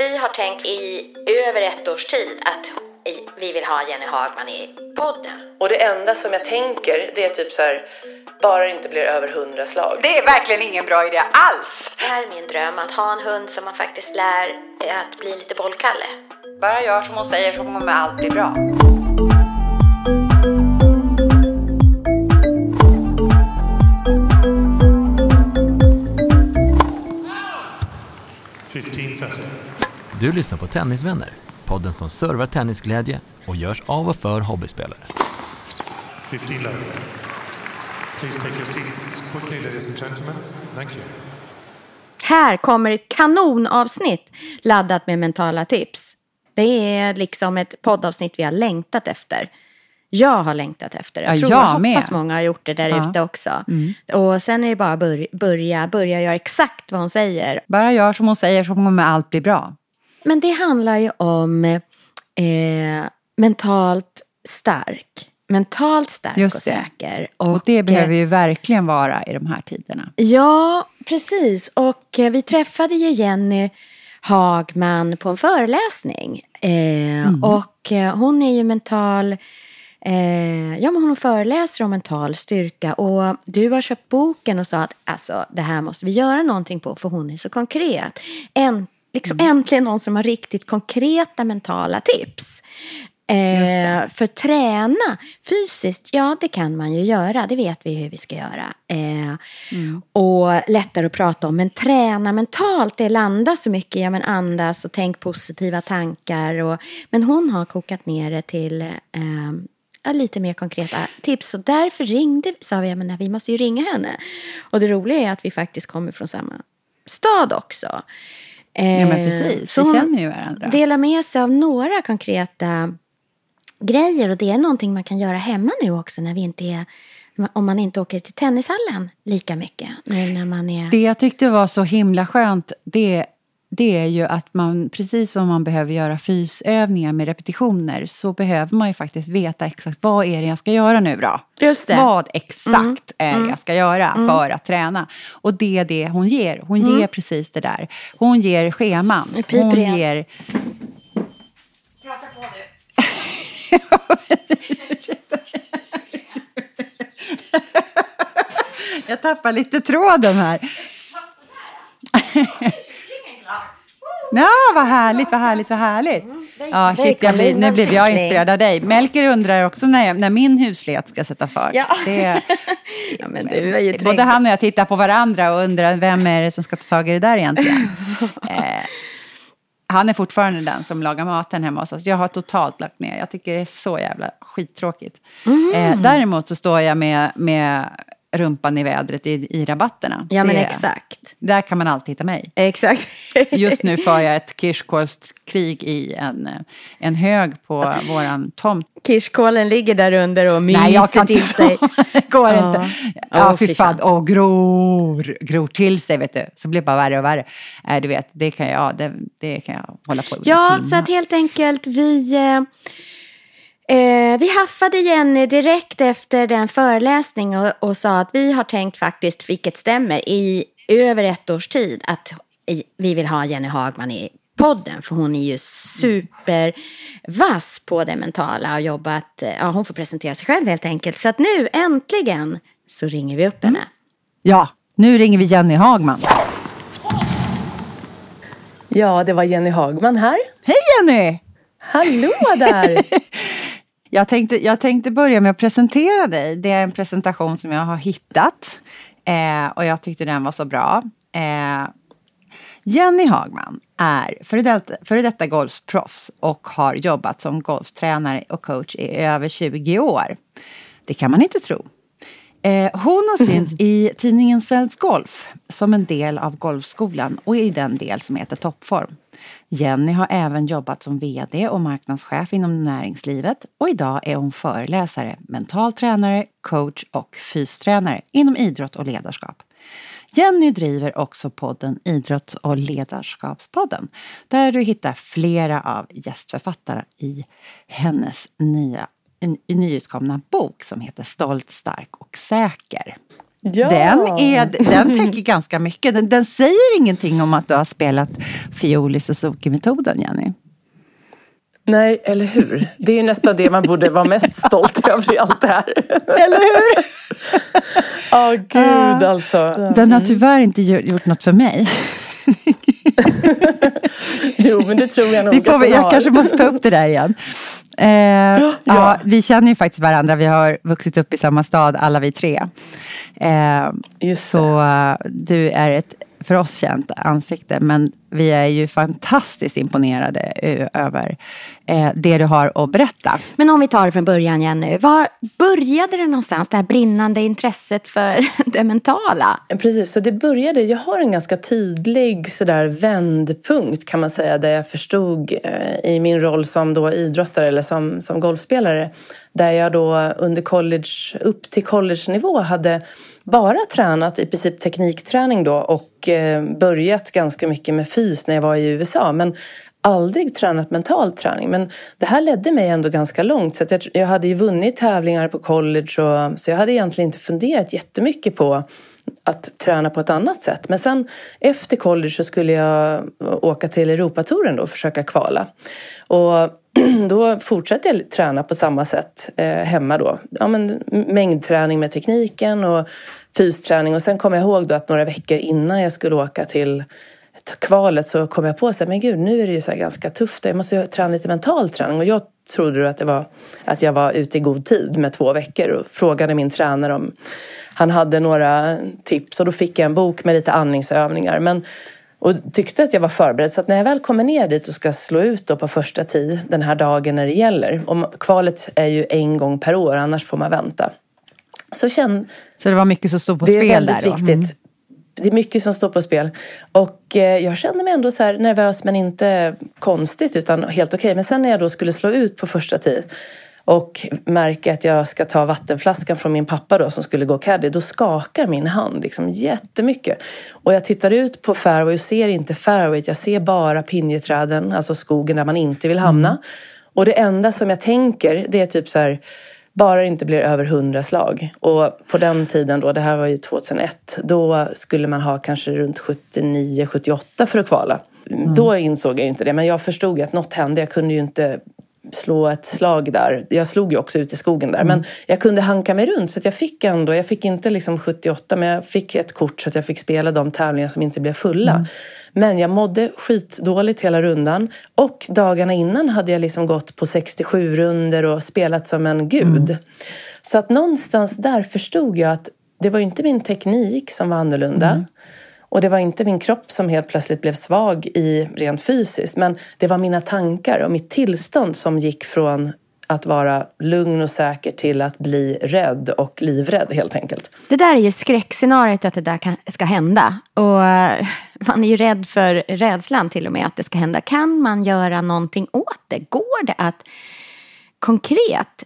Vi har tänkt i över ett års tid att vi vill ha Jenny Hagman i podden. Och det enda som jag tänker det är typ så här, bara det inte blir över hundra slag. Det är verkligen ingen bra idé alls. Det här är min dröm, att ha en hund som man faktiskt lär att bli lite bollkalle. Bara gör som hon säger så kommer allt bli bra. Du lyssnar på Tennisvänner, podden som servar tennisglädje och görs av och för hobbyspelare. 15 love. Please take your seats quickly, ladies and gentlemen. Thank you. Här kommer ett kanonavsnitt laddat med mentala tips. Det är liksom ett poddavsnitt vi har längtat efter. Jag har längtat efter det. Jag tror jag jag med. hoppas många har gjort det där Ja. ute också. Och sen är det bara bör, börja, börja göra exakt vad hon säger. Bara gör som hon säger så kommer allt bli bra. Men det handlar ju om eh, mentalt stark. Mentalt stark och det. säker. Och det eh, behöver ju verkligen vara i de här tiderna. Ja, precis. Och eh, vi träffade ju Jenny Hagman på en föreläsning. Eh, Och eh, hon är ju mental... Eh, ja, men hon föreläser om mental styrka. Och du har köpt boken och sa att alltså, det här måste vi göra någonting på för hon är så konkret. En, liksom Äntligen någon som har riktigt konkreta mentala tips. Eh, för träna fysiskt, ja det kan man ju göra, det vet vi hur vi ska göra. Eh, Och lättare att prata om, men träna mentalt, det landar så mycket, ja men andas och tänk positiva tankar. Och, men hon har kokat ner det till eh, lite mer konkreta tips. Och därför ringde, sa vi, ja, men vi måste ju ringa henne. Och det roliga är att vi faktiskt kommer från samma stad också. Ja men Eh, precis, så vi känner ju varandra. dela med sig av några konkreta grejer och det är någonting man kan göra hemma nu också när vi inte är om man inte åker till tennishallen lika mycket nu när man är... Det jag tyckte var så himla skönt, det, det är ju att man, precis som man behöver göra fysövningar med repetitioner, så behöver man ju faktiskt veta exakt vad är det jag ska göra nu då? Just det. Vad exakt är det jag ska göra för att träna? Och det är det hon ger. Hon ger precis det där. Hon ger scheman. Nu Hon igen. ger... Jag tappar lite tråden här. Ja, vad härligt, vad härligt, vad härligt. Ja, shit, jag blir, nu blev jag inspirerad av dig. Melker undrar också när, jag, när min huslighet ska sätta fart. Ja. Det, Ja, men du är ju både han och jag tittar på varandra och undrar vem är det som ska ta tag i det där egentligen. eh, han är fortfarande den som lagar maten hemma hos oss. Jag har totalt lagt ner. Jag tycker det är så jävla skittråkigt. Mm. Eh, däremot så står jag med, med rumpan i vädret i, i rabatterna. Ja, men Det- exakt. Där kan man alltid hitta mig. Exakt. Just nu för jag ett kirskålskrig i en, en hög på våran tomt. Kirskålen ligger där under och myser Nej, jag kan till inte sig. Det går Ja. inte. Ja, Ja, fy fan. Och gror, gror till sig, vet du. Så blir det bara värre och värre. Nej, du vet, det kan jag, det, det kan jag hålla på med Ja, så att helt enkelt vi... Eh, eh, vi haffade Jenny direkt efter den föreläsning och, och sa att vi har tänkt faktiskt, vilket stämmer, i över ett års tid att vi vill ha Jenny Hagman i podden. För hon är ju supervass på det mentala och jobbat... eh, Ja, hon får presentera sig själv helt enkelt. Så att nu äntligen så ringer vi upp henne. Ja, nu ringer vi Jenny Hagman. Ja, det var Jenny Hagman här. Hej Jenny! Hallå där! Jag tänkte, jag tänkte börja med att presentera dig. Det är en presentation som jag har hittat. Eh, och jag tyckte den var så bra. Eh, Jenny Hagman är före detta, före detta golfproffs och har jobbat som golftränare och coach i över 20 år. Det kan man inte tro. Eh, hon har synts i tidningen Svensk Golf som en del av Golfskolan och i den del som heter Toppform. Jenny har även jobbat som VD och marknadschef inom näringslivet och idag är hon föreläsare, mental tränare, coach och fystränare inom idrott och ledarskap. Jenny driver också podden Idrotts och ledarskapspodden där du hittar flera av gästförfattarna i hennes nya, nyutkomna bok som heter Stolt, stark och säker. Ja. Den, är, den täcker ganska mycket. Den, den säger ingenting om att du har spelat fiol i Suzuki-metoden, Jenny. Nej, eller hur? Det är ju nästan det man borde vara mest stolt över i allt det här. Eller hur? Ja, oh, gud alltså. Den har tyvärr inte gjort något för mig. jo, men det tror jag nog vi får, den Jag kanske måste ta upp det där igen. Eh, ja. ja. vi känner ju faktiskt varandra. Vi har vuxit upp i samma stad, alla vi tre. Eh, så uh, du är ett för oss känt ansikte. Men vi är ju fantastiskt imponerade över eh, det du har att berätta. Men om vi tar det från början Jenny. Var började det någonstans, det här brinnande intresset för det mentala? Precis, så det började, jag har en ganska tydlig sådär vändpunkt kan man säga där jag förstod eh, i min roll som då idrottare eller som, som golfspelare där jag då under college, upp till college-nivå hade bara tränat i princip teknikträning då och eh, börjat ganska mycket med fys när jag var i USA. Men aldrig tränat mental träning. Men det här ledde mig ändå ganska långt. Så jag, jag hade ju vunnit tävlingar på college och, så jag hade egentligen inte funderat jättemycket på att träna på ett annat sätt. Men sen efter college så skulle jag åka till Europatouren då och försöka kvala. Och då fortsatte jag träna på samma sätt eh, hemma då. Ja, men, mängdträning med tekniken och fysträning. Och sen kom jag ihåg då att några veckor innan jag skulle åka till kvalet så kom jag på att men gud, nu är det ju så ganska tufft. Jag måste ju träna lite mental träning. Och jag trodde att, det var, att jag var ute i god tid med två veckor och frågade min tränare om han hade några tips. Och då fick jag en bok med lite andningsövningar. Men och tyckte att jag var förberedd. Så att när jag väl kommer ner dit och ska slå ut på första tee den här dagen när det gäller. Och kvalet är ju en gång per år, annars får man vänta. Så, känn, så det var mycket som stod på spel där? Det är väldigt viktigt. Mm. Det är mycket som står på spel. Och eh, jag kände mig ändå så nervös men inte konstigt utan helt okej. Okay. Men sen när jag då skulle slå ut på första tee och märker att jag ska ta vattenflaskan från min pappa då som skulle gå caddy, då skakar min hand liksom jättemycket. Och jag tittar ut på fairway och ser inte fairway, jag ser bara pinjeträden, alltså skogen där man inte vill hamna. Mm. Och det enda som jag tänker, det är typ så här, bara det inte blir över hundra slag. Och på den tiden då, det här var ju 2001, då skulle man ha kanske runt 79-78 för att kvala. Mm. Då insåg jag inte det, men jag förstod att något hände. Jag kunde ju inte slå ett slag där. Jag slog ju också ut i skogen där. Mm. Men jag kunde hanka mig runt så att jag fick ändå, jag fick inte liksom 78 men jag fick ett kort så att jag fick spela de tävlingar som inte blev fulla. Mm. Men jag mådde skitdåligt hela rundan. Och dagarna innan hade jag liksom gått på 67 runder och spelat som en gud. Mm. Så att någonstans där förstod jag att det var inte min teknik som var annorlunda. Och det var inte min kropp som helt plötsligt blev svag i rent fysiskt. Men det var mina tankar och mitt tillstånd som gick från att vara lugn och säker till att bli rädd och livrädd helt enkelt. Det där är ju skräckscenariot att det där kan, ska hända. Och eh, man är ju rädd för rädslan till och med att det ska hända. Kan man göra någonting åt det? Går det att konkret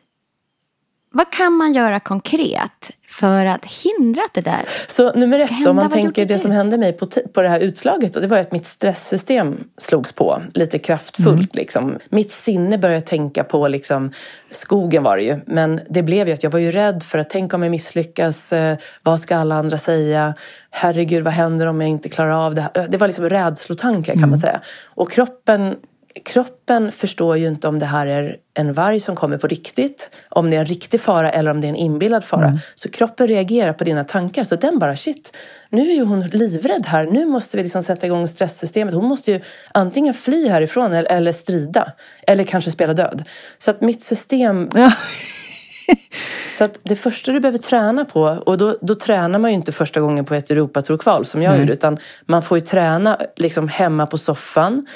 vad kan man göra konkret för att hindra att det där Så nummer ett, hända, om man tänker det som hände mig på, på det här utslaget, och det var att mitt stresssystem slogs på lite kraftfullt. Mm. Liksom. Mitt sinne började tänka på, liksom, skogen var det ju, men det blev ju att jag var ju rädd för att tänka om jag misslyckas, eh, vad ska alla andra säga, herregud vad händer om jag inte klarar av det här? Det var liksom rädslotankar kan mm. man säga. Och kroppen kroppen förstår ju inte om det här är en varg som kommer på riktigt, om det är en riktig fara eller om det är en inbillad fara. Mm. Så kroppen reagerar på dina tankar. Så den bara, shit, nu är ju hon livrädd här. Nu måste vi liksom sätta igång stresssystemet. Hon måste ju antingen fly härifrån eller, eller strida. Eller kanske spela död. Så att mitt system... Ja. Så att det första du behöver träna på, och då, då tränar man ju inte första gången på ett Europatorkval som jag mm. gjorde, utan man får ju träna liksom hemma på soffan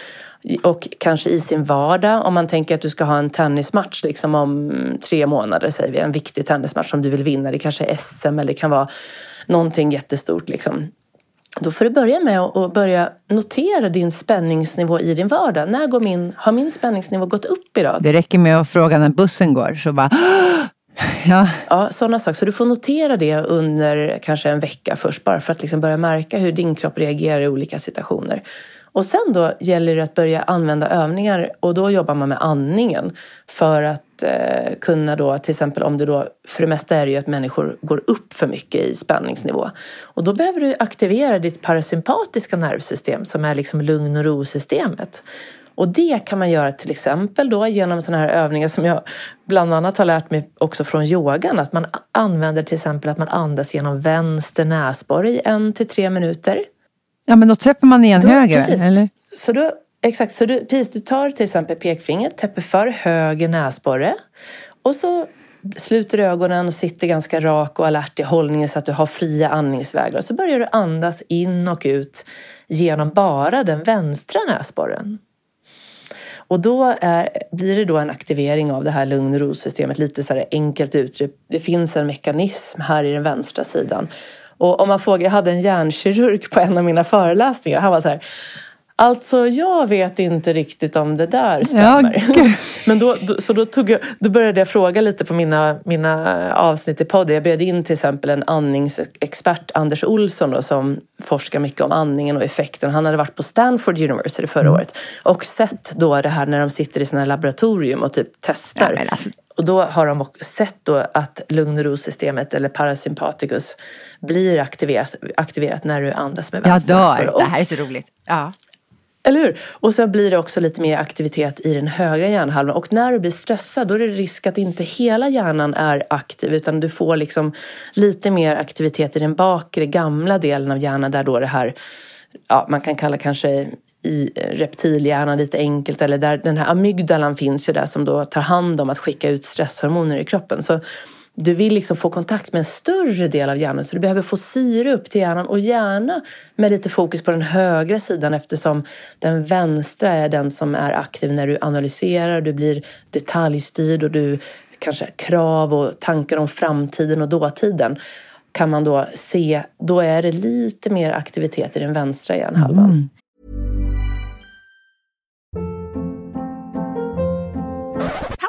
och kanske i sin vardag. Om man tänker att du ska ha en tennismatch liksom om tre månader, säger vi. En viktig tennismatch som du vill vinna. Det kanske är SM eller det kan vara någonting jättestort. Liksom. Då får du börja med att börja notera din spänningsnivå i din vardag. När går min, har min spänningsnivå gått upp idag? Det räcker med att fråga när bussen går. Så bara... Ja. ja, sådana saker. Så du får notera det under kanske en vecka först. Bara för att liksom börja märka hur din kropp reagerar i olika situationer. Och sen då gäller det att börja använda övningar och då jobbar man med andningen. För att eh, kunna då, till exempel om du då, för det mesta är det ju att människor går upp för mycket i spänningsnivå. Och då behöver du aktivera ditt parasympatiska nervsystem som är liksom lugn och ro-systemet. Och det kan man göra till exempel då genom sådana här övningar som jag bland annat har lärt mig också från yogan. Att man använder till exempel att man andas genom vänster näsborre i en till tre minuter. Ja, men då täpper man igen då, höger, precis. eller? Så då, exakt, så du, precis, du tar till exempel pekfingret, täpper för höger näsborre och så sluter ögonen och sitter ganska rak och alert i hållningen så att du har fria andningsvägar. Så börjar du andas in och ut genom bara den vänstra näsborren. Och då är, blir det då en aktivering av det här lugn och ro-systemet, lite så enkelt uttryckt. Det finns en mekanism här i den vänstra sidan och om man frågar, jag hade en hjärnkirurg på en av mina föreläsningar. Han var så här, Alltså jag vet inte riktigt om det där stämmer. Ja, Men då, då, så då, tog jag, då började jag fråga lite på mina, mina avsnitt i podden. Jag bjöd in till exempel en andningsexpert, Anders Olsson, då, som forskar mycket om andningen och effekten. Han hade varit på Stanford University förra mm. året och sett då det här när de sitter i sina laboratorium och typ testar. Ja, alltså. Och då har de sett då att lugn och ro-systemet eller parasympaticus blir aktiverat, aktiverat när du andas med vänster Jag dör, det här är så roligt. Ja. Eller hur? Och sen blir det också lite mer aktivitet i den högra hjärnhalvan. Och när du blir stressad då är det risk att inte hela hjärnan är aktiv utan du får liksom lite mer aktivitet i den bakre gamla delen av hjärnan där då det här, ja, man kan kalla kanske i reptilhjärnan lite enkelt eller där den här amygdalan finns ju där som då tar hand om att skicka ut stresshormoner i kroppen. Så du vill liksom få kontakt med en större del av hjärnan så du behöver få syre upp till hjärnan och gärna med lite fokus på den högra sidan eftersom den vänstra är den som är aktiv när du analyserar, du blir detaljstyrd och du kanske krav och tankar om framtiden och dåtiden kan man då se, då är det lite mer aktivitet i den vänstra hjärnhalvan. Mm.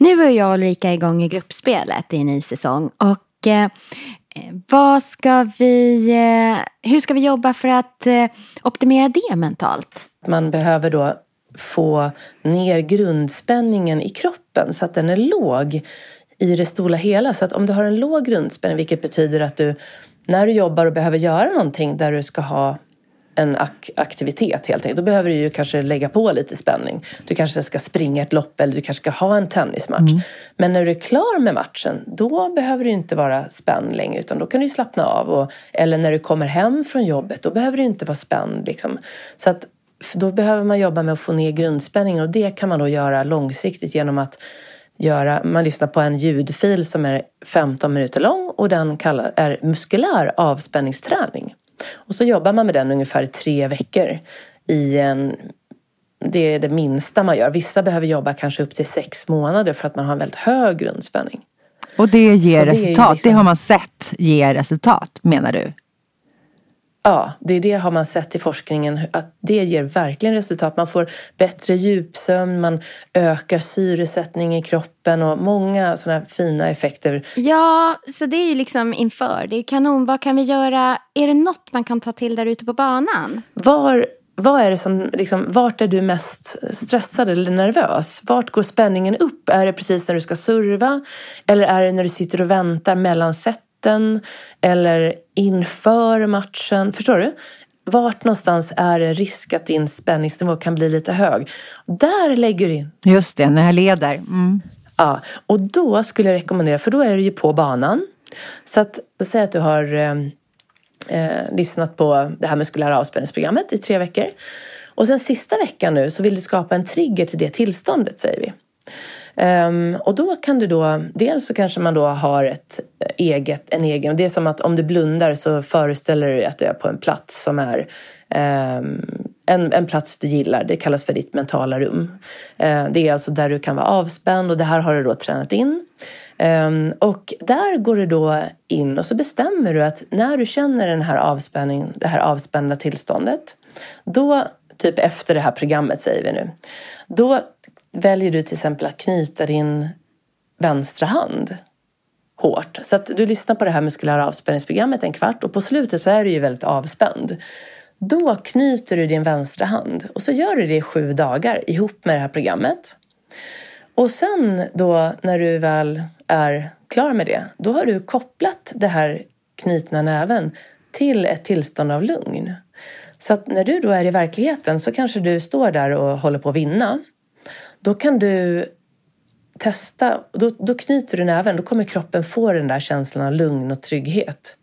Nu är jag och Ulrika igång i gruppspelet i en ny säsong. Och eh, vad ska vi, eh, hur ska vi jobba för att eh, optimera det mentalt? Man behöver då få ner grundspänningen i kroppen så att den är låg i det stora hela. Så att om du har en låg grundspänning, vilket betyder att du när du jobbar och behöver göra någonting där du ska ha en ak aktivitet helt enkelt. Då behöver du ju kanske lägga på lite spänning. Du kanske ska springa ett lopp eller du kanske ska ha en tennismatch. Mm. Men när du är klar med matchen, då behöver du inte vara spänd längre utan då kan du slappna av. Och, eller när du kommer hem från jobbet, då behöver du inte vara spänd. Liksom. Så att, då behöver man jobba med att få ner grundspänningen och det kan man då göra långsiktigt genom att göra, man lyssnar på en ljudfil som är 15 minuter lång och den kallar, är muskulär avspänningsträning. Och så jobbar man med den ungefär tre veckor i en det är det minsta man gör. Vissa behöver jobba kanske upp till sex månader för att man har en väldigt hög grundspänning. Och det ger det resultat? Liksom... Det har man sett ger resultat menar du? Ja, det är det har man sett i forskningen att det ger verkligen resultat. Man får bättre djupsömn, man ökar syresättning i kroppen och många sådana fina effekter. Ja, så det är ju liksom inför. Det är kanon. Vad kan vi göra? Är det något man kan ta till där ute på banan? Var vad är det som, liksom, vart är du mest stressad eller nervös? Vart går spänningen upp? Är det precis när du ska serva? Eller är det när du sitter och väntar mellan sätten? Eller inför matchen? Förstår du? Vart någonstans är det risk att din spänningsnivå kan bli lite hög? Där lägger du in. Just det, när jag leder. Mm. Ja, och då skulle jag rekommendera, för då är du ju på banan. Så att, säg att du har eh, eh, lyssnat på det här muskulära avspänningsprogrammet i tre veckor. Och sen sista veckan nu så vill du skapa en trigger till det tillståndet säger vi. Um, och då kan du då, dels så kanske man då har ett eget, en egen, det är som att om du blundar så föreställer du dig att du är på en plats som är um, en, en plats du gillar. Det kallas för ditt mentala rum. Uh, det är alltså där du kan vara avspänd och det här har du då tränat in. Um, och där går du då in och så bestämmer du att när du känner den här avspänningen, det här avspända tillståndet, då, typ efter det här programmet säger vi nu, då väljer du till exempel att knyta din vänstra hand hårt. Så att du lyssnar på det här muskulära avspänningsprogrammet en kvart och på slutet så är du ju väldigt avspänd. Då knyter du din vänstra hand och så gör du det i sju dagar ihop med det här programmet. Och sen då när du väl är klar med det, då har du kopplat det här knutna näven till ett tillstånd av lugn. Så att när du då är i verkligheten så kanske du står där och håller på att vinna. Då kan du testa, då, då knyter du näven, då kommer kroppen få den där känslan av lugn och trygghet.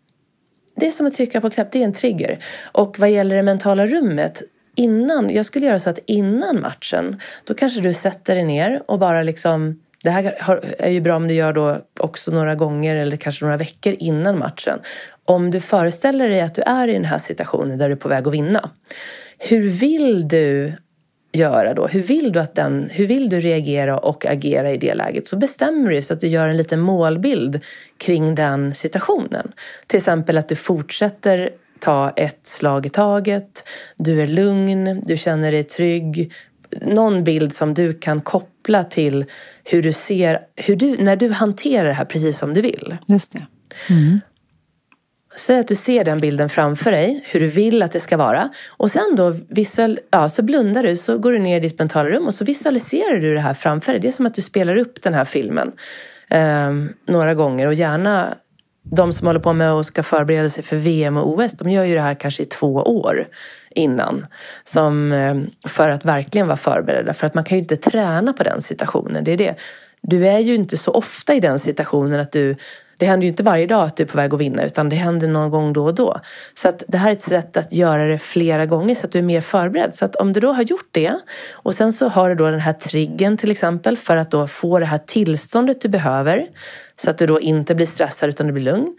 Det är som att trycka på en knapp, det är en trigger. Och vad gäller det mentala rummet, innan, jag skulle göra så att innan matchen, då kanske du sätter dig ner och bara liksom det här är ju bra om du gör då också några gånger eller kanske några veckor innan matchen. Om du föreställer dig att du är i den här situationen där du är på väg att vinna. Hur vill du göra då? Hur vill du, att den, hur vill du reagera och agera i det läget? Så bestämmer du så att du gör en liten målbild kring den situationen. Till exempel att du fortsätter ta ett slag i taget, du är lugn, du känner dig trygg. Någon bild som du kan koppla till hur du ser, hur du, när du hanterar det här precis som du vill. Just det. Mm. Säg att du ser den bilden framför dig, hur du vill att det ska vara. Och sen då visual, ja, så blundar du, så går du ner i ditt mentala rum och så visualiserar du det här framför dig. Det är som att du spelar upp den här filmen eh, några gånger och gärna de som håller på med och ska förbereda sig för VM och OS, de gör ju det här kanske i två år innan. Som, eh, för att verkligen vara förberedda. För att man kan ju inte träna på den situationen. Det är det. Du är ju inte så ofta i den situationen att du det händer ju inte varje dag att du är på väg att vinna utan det händer någon gång då och då. Så att det här är ett sätt att göra det flera gånger så att du är mer förberedd. Så att om du då har gjort det och sen så har du då den här triggen till exempel för att då få det här tillståndet du behöver så att du då inte blir stressad utan du blir lugn.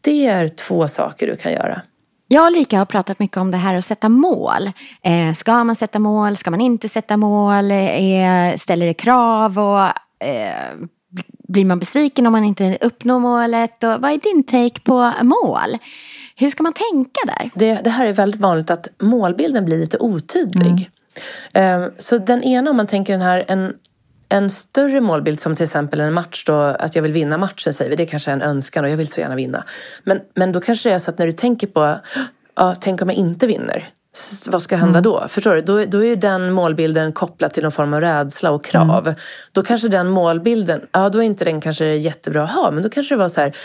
Det är två saker du kan göra. Jag och Lika har pratat mycket om det här att sätta mål. Eh, ska man sätta mål? Ska man inte sätta mål? Eh, ställer det krav? Och, eh, blir man besviken om man inte uppnår målet? Och vad är din take på mål? Hur ska man tänka där? Det, det här är väldigt vanligt att målbilden blir lite otydlig. Mm. Så den ena, om man tänker den här, en, en större målbild som till exempel en match då, att jag vill vinna matchen säger vi, det kanske är en önskan och jag vill så gärna vinna. Men, men då kanske det är så att när du tänker på, ja, tänk om jag inte vinner vad ska hända mm. då? Förstår du? Då, då är den målbilden kopplad till någon form av rädsla och krav. Mm. Då kanske den målbilden, ja då är inte den kanske jättebra att ha, men då kanske det var så här,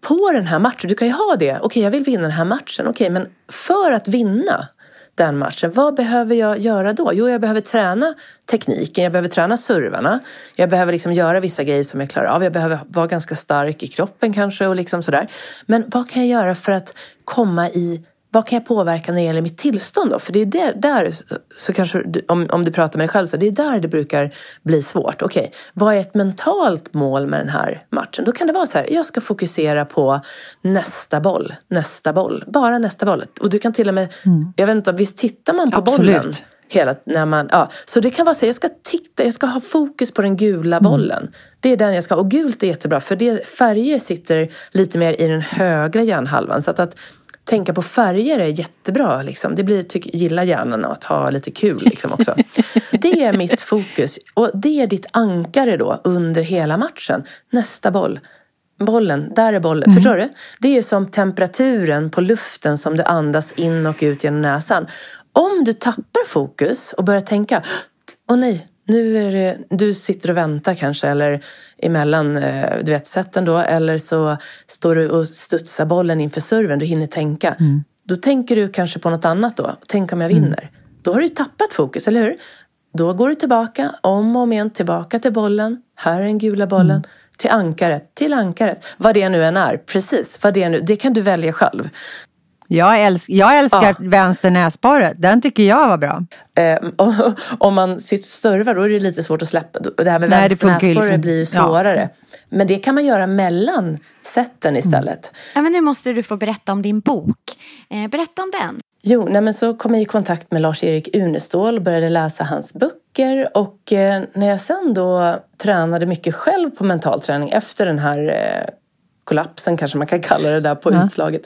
på den här matchen, du kan ju ha det, okej jag vill vinna den här matchen, okej men för att vinna den matchen, vad behöver jag göra då? Jo, jag behöver träna tekniken, jag behöver träna servarna, jag behöver liksom göra vissa grejer som jag klarar av, jag behöver vara ganska stark i kroppen kanske och liksom sådär. Men vad kan jag göra för att komma i vad kan jag påverka när det gäller mitt tillstånd då? För det är där, där så kanske, om, om du pratar med dig själv, så det är där det brukar bli svårt. Okej, okay, vad är ett mentalt mål med den här matchen? Då kan det vara så här, jag ska fokusera på nästa boll, nästa boll, bara nästa boll. Och du kan till och med, mm. jag vet inte, visst tittar man på Absolut. bollen? Hela, när man, ja. Så det kan vara så jag ska titta, jag ska ha fokus på den gula mm. bollen. Mm. Det är den jag ska ha. Och gult är jättebra för det, färger sitter lite mer i den högra hjärnhalvan. Så att, att tänka på färger är jättebra. Liksom. Det blir, tyck, gillar hjärnan att ha lite kul liksom, också. det är mitt fokus. Och det är ditt ankare då under hela matchen. Nästa boll. Bollen, där är bollen. Mm. Förstår du? Det är som temperaturen på luften som du andas in och ut genom näsan. Om du tappar fokus och börjar tänka, åh nej, nu är det, du sitter och väntar kanske eller emellan eh, du vet, sätten då eller så står du och studsar bollen inför serven, du hinner tänka. Mm. Då tänker du kanske på något annat då. Tänk om jag vinner. Då har du tappat fokus, eller hur? Då går du tillbaka, om och om igen, tillbaka till bollen. Här är den gula bollen. Till ankaret, till ankaret. Vad det nu än är. Precis, vad det nu Det kan du välja själv. Jag, älsk, jag älskar vänster näsborre. Den tycker jag var bra. Eh, och, om man sitter och servar då är det lite svårt att släppa. Det här med Nej, vänster näsborre liksom- blir ju ja. svårare. Men det kan man göra mellan sätten istället. Ja, men nu måste du få berätta om din bok. Eh, berätta om den. Jo, nej men så kom jag i kontakt med Lars-Erik Unestål och började läsa hans böcker. Och eh, när jag sen då tränade mycket själv på mental träning efter den här eh, kollapsen kanske man kan kalla det där på Ja. utslaget.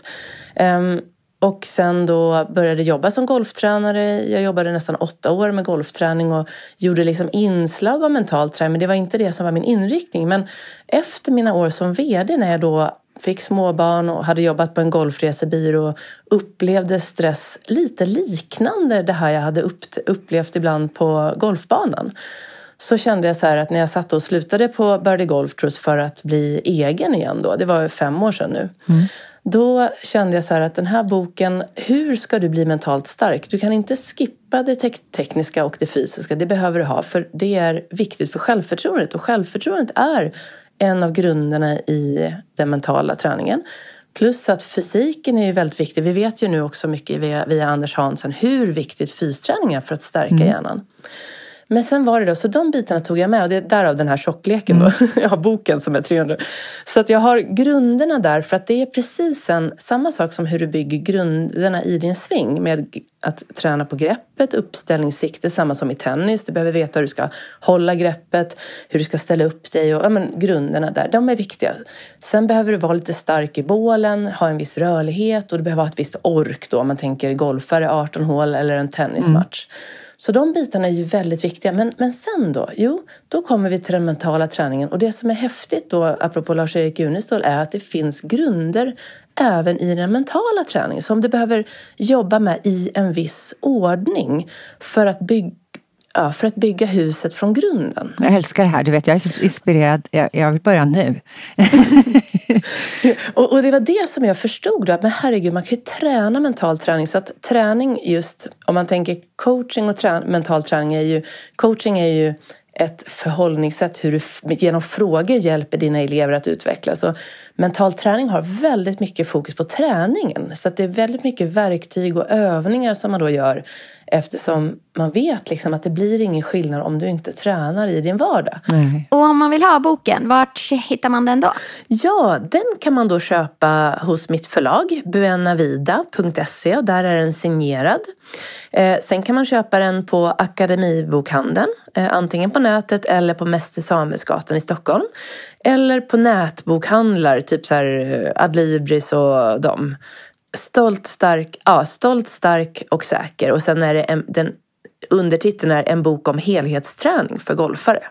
Ehm, och sen då började jobba som golftränare. Jag jobbade nästan åtta år med golfträning och gjorde liksom inslag av mental träning. Men det var inte det som var min inriktning. Men efter mina år som VD när jag då fick småbarn och hade jobbat på en golfresebyrå upplevde stress lite liknande det här jag hade upp, upplevt ibland på golfbanan. Så kände jag så här att när jag satt och slutade på Birdie Golf Tours för att bli egen igen då, det var fem år sedan nu. Då kände jag så här att den här boken, hur ska du bli mentalt stark? Du kan inte skippa det tek- tekniska och det fysiska, det behöver du ha för det är viktigt för självförtroendet och självförtroendet är en av grunderna i den mentala träningen. Plus att fysiken är ju väldigt viktig. Vi vet ju nu också mycket via, via Anders Hansen hur viktigt fysträning är för att stärka Mm. hjärnan. Men sen var det då, så de bitarna tog jag med och det är därav den här tjockleken då. Jag har boken som är 300. Så att jag har grunderna där för att det är precis en, samma sak som hur du bygger grunderna i din sving med att träna på greppet, uppställningssikte, samma som i tennis. Du behöver veta hur du ska hålla greppet, hur du ska ställa upp dig och ja, men, grunderna där, de är viktiga. Sen behöver du vara lite stark i bålen, ha en viss rörlighet och du behöver ha ett visst ork då om man tänker golfare, 18 hål eller en tennismatch. Så de bitarna är ju väldigt viktiga. Men, men sen då? Jo, då kommer vi till den mentala träningen. Och det som är häftigt då, apropå Lars-Erik Unestål, är att det finns grunder även i den mentala träningen som du behöver jobba med i en viss ordning för att, bygga ja, för att bygga huset från grunden. Jag älskar det här. Du vet, jag är så inspirerad. Jag, jag vill börja nu. Och, och det var det som jag förstod då, att men herregud, man kan ju träna mental träning. Så att träning just, om man tänker coaching och trä, mental träning är ju, coaching är ju ett förhållningssätt hur du genom frågor hjälper dina elever att utvecklas. Och mental träning har väldigt mycket fokus på träningen. Så att det är väldigt mycket verktyg och övningar som man då gör eftersom man vet liksom att det blir ingen skillnad om du inte tränar i din vardag. Nej. Och om man vill ha boken, vart hittar man den då? Ja, den kan man då köpa hos mitt förlag, buenavida.se och där är den signerad. Eh, sen kan man köpa den på Akademibokhandeln, eh, antingen på nätet eller på Mäster Samuelsgatan i Stockholm. Eller på nätbokhandlar, typ så här eh, Adlibris och dem. Stolt, stark, ja, stolt, stark och säker. Och sen är det en, den undertiteln är en bok om helhetsträning för golfare.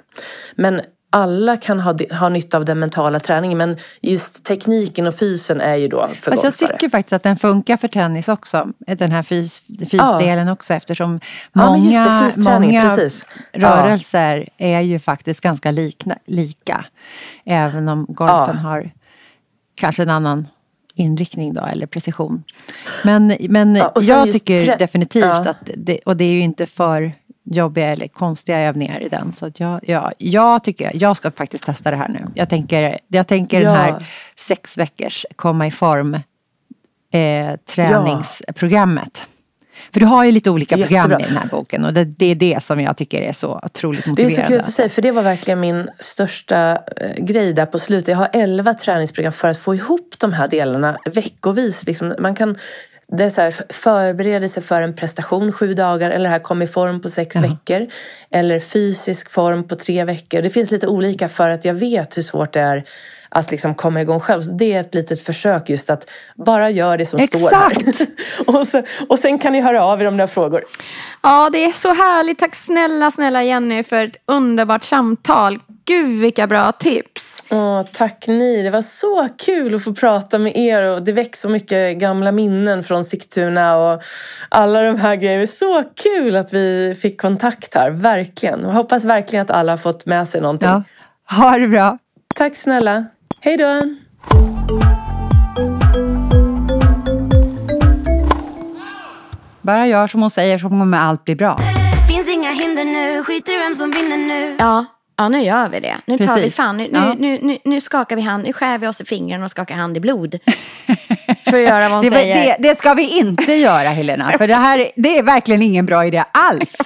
Men alla kan ha, ha nytta av den mentala träningen men just tekniken och fysen är ju då för Fast jag golfare. tycker faktiskt att den funkar för tennis också. Den här fys, fysdelen också eftersom Ja, men just det, många, många rörelser är ju faktiskt ganska likna, lika. Även om golfen Ja. har kanske en annan inriktning då, eller precision. Men, men Ja, jag tycker definitivt ja. att, det, och det är ju inte för jobbiga eller konstiga övningar i den. Så att jag, ja, jag tycker, jag ska faktiskt testa det här nu. Jag tänker, jag tänker den Ja. här sex veckors komma i form eh, träningsprogrammet. För du har ju lite olika program Jättebra. i den här boken och det, det är det som jag tycker är så otroligt Det är motiverande. så kul att du säger, för det var verkligen min största eh, grej där på slutet. Jag har 11 träningsprogram för att få ihop de här delarna veckovis. Liksom, man kan det är så här, förberedelse för en prestation sju dagar eller här kom i form på sex veckor. Eller fysisk form på tre veckor. Det finns lite olika för att jag vet hur svårt det är att liksom komma igång själv. Så det är ett litet försök just att bara göra det som Exakt. står här. och, så, och sen kan ni höra av er om ni har frågor. Ja, det är så härligt. Tack snälla, snälla Jenny för ett underbart samtal. Gud vilka bra tips. Åh, tack ni. Det var så kul att få prata med er och det väcks så mycket gamla minnen från Sigtuna och alla de här grejerna. Så kul att vi fick kontakt här, verkligen. Jag hoppas verkligen att alla har fått med sig någonting. Ja. Ha det bra. Tack snälla. Hej då. Bara gör som hon säger så kommer allt bli bra. Finns inga hinder nu, skiter i vem som vinner nu. Ja, ja nu gör vi det. Nu tar vi Precis. fan, nu, Ja. nu, nu, nu, skakar vi hand, nu skär vi oss i fingrarna och skakar hand i blod. För att göra vad hon Det, säger. det, det ska vi inte göra Helena, för det här är- det är verkligen ingen bra idé alls.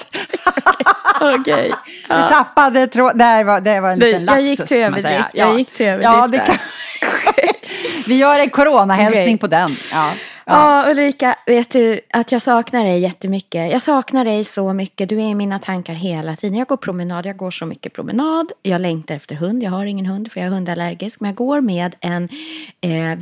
Okej. Du tappade tråd, där var, det var en liten jag lapsus. gick till överdrift. Jag gick till Ja, överdrift det kan... Vi gör en coronahälsning Okej. på den. Ja. Ja, Ulrika, vet du att jag saknar dig jättemycket. Jag saknar dig så mycket. Du är i mina tankar hela tiden. Jag går promenad, jag går så mycket promenad. Jag längtar efter hund. Jag har ingen hund för jag är hundallergisk. Men jag går med en eh,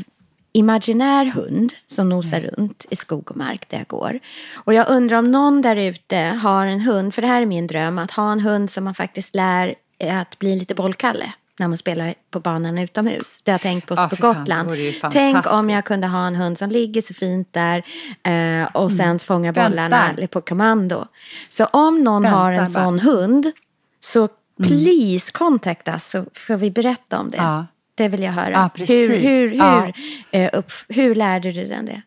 imaginär hund som nosar runt i skog och mark där jag går. Och jag undrar om någon där ute har en hund, för det här är min dröm, att ha en hund som man faktiskt lär eh, att bli lite bollkalle när man spelar på banan utomhus. Det har jag tänkt på Ja, på fan, Gotland. ju Tänk om jag kunde ha en hund som ligger så fint där eh, och sen fångar bollarna på kommando. Så om någon har en bara. sån hund så please contact us så får vi berätta om det. Ja. Det vill jag höra. Ja. Hur, hur, hur, Ja. eh, upp, hur lärde du den det?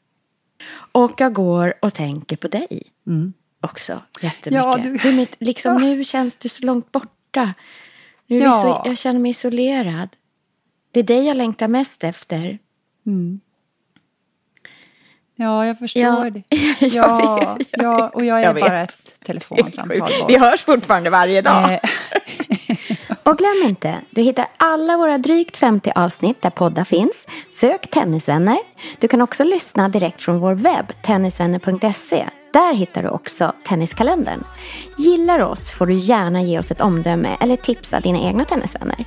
Och jag går och tänker på dig också jättemycket. Ja, du- Hur liksom, Nu känns du så långt borta. Nu Ja. så, jag känner mig isolerad. Det är dig jag längtar mest efter. ja, jag förstår Ja, det. jag Ja, vet, jag ja, och jag är Jag bara vet. ett telefonsamtal bort. Vi hörs fortfarande varje dag. Och glöm inte, du hittar alla våra drygt 50 avsnitt där poddar finns. Sök Tennisvänner. Du kan också lyssna direkt från vår webb, tennisvänner.se. Där hittar du också Tenniskalendern. Gillar du oss får du gärna ge oss ett omdöme eller tipsa dina egna tennisvänner.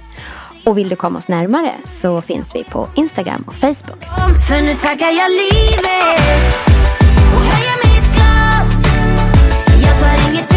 Och vill du komma oss närmare så finns vi på Instagram och Facebook. För nu tackar jag livet och höjer mitt glas. Jag tar inget för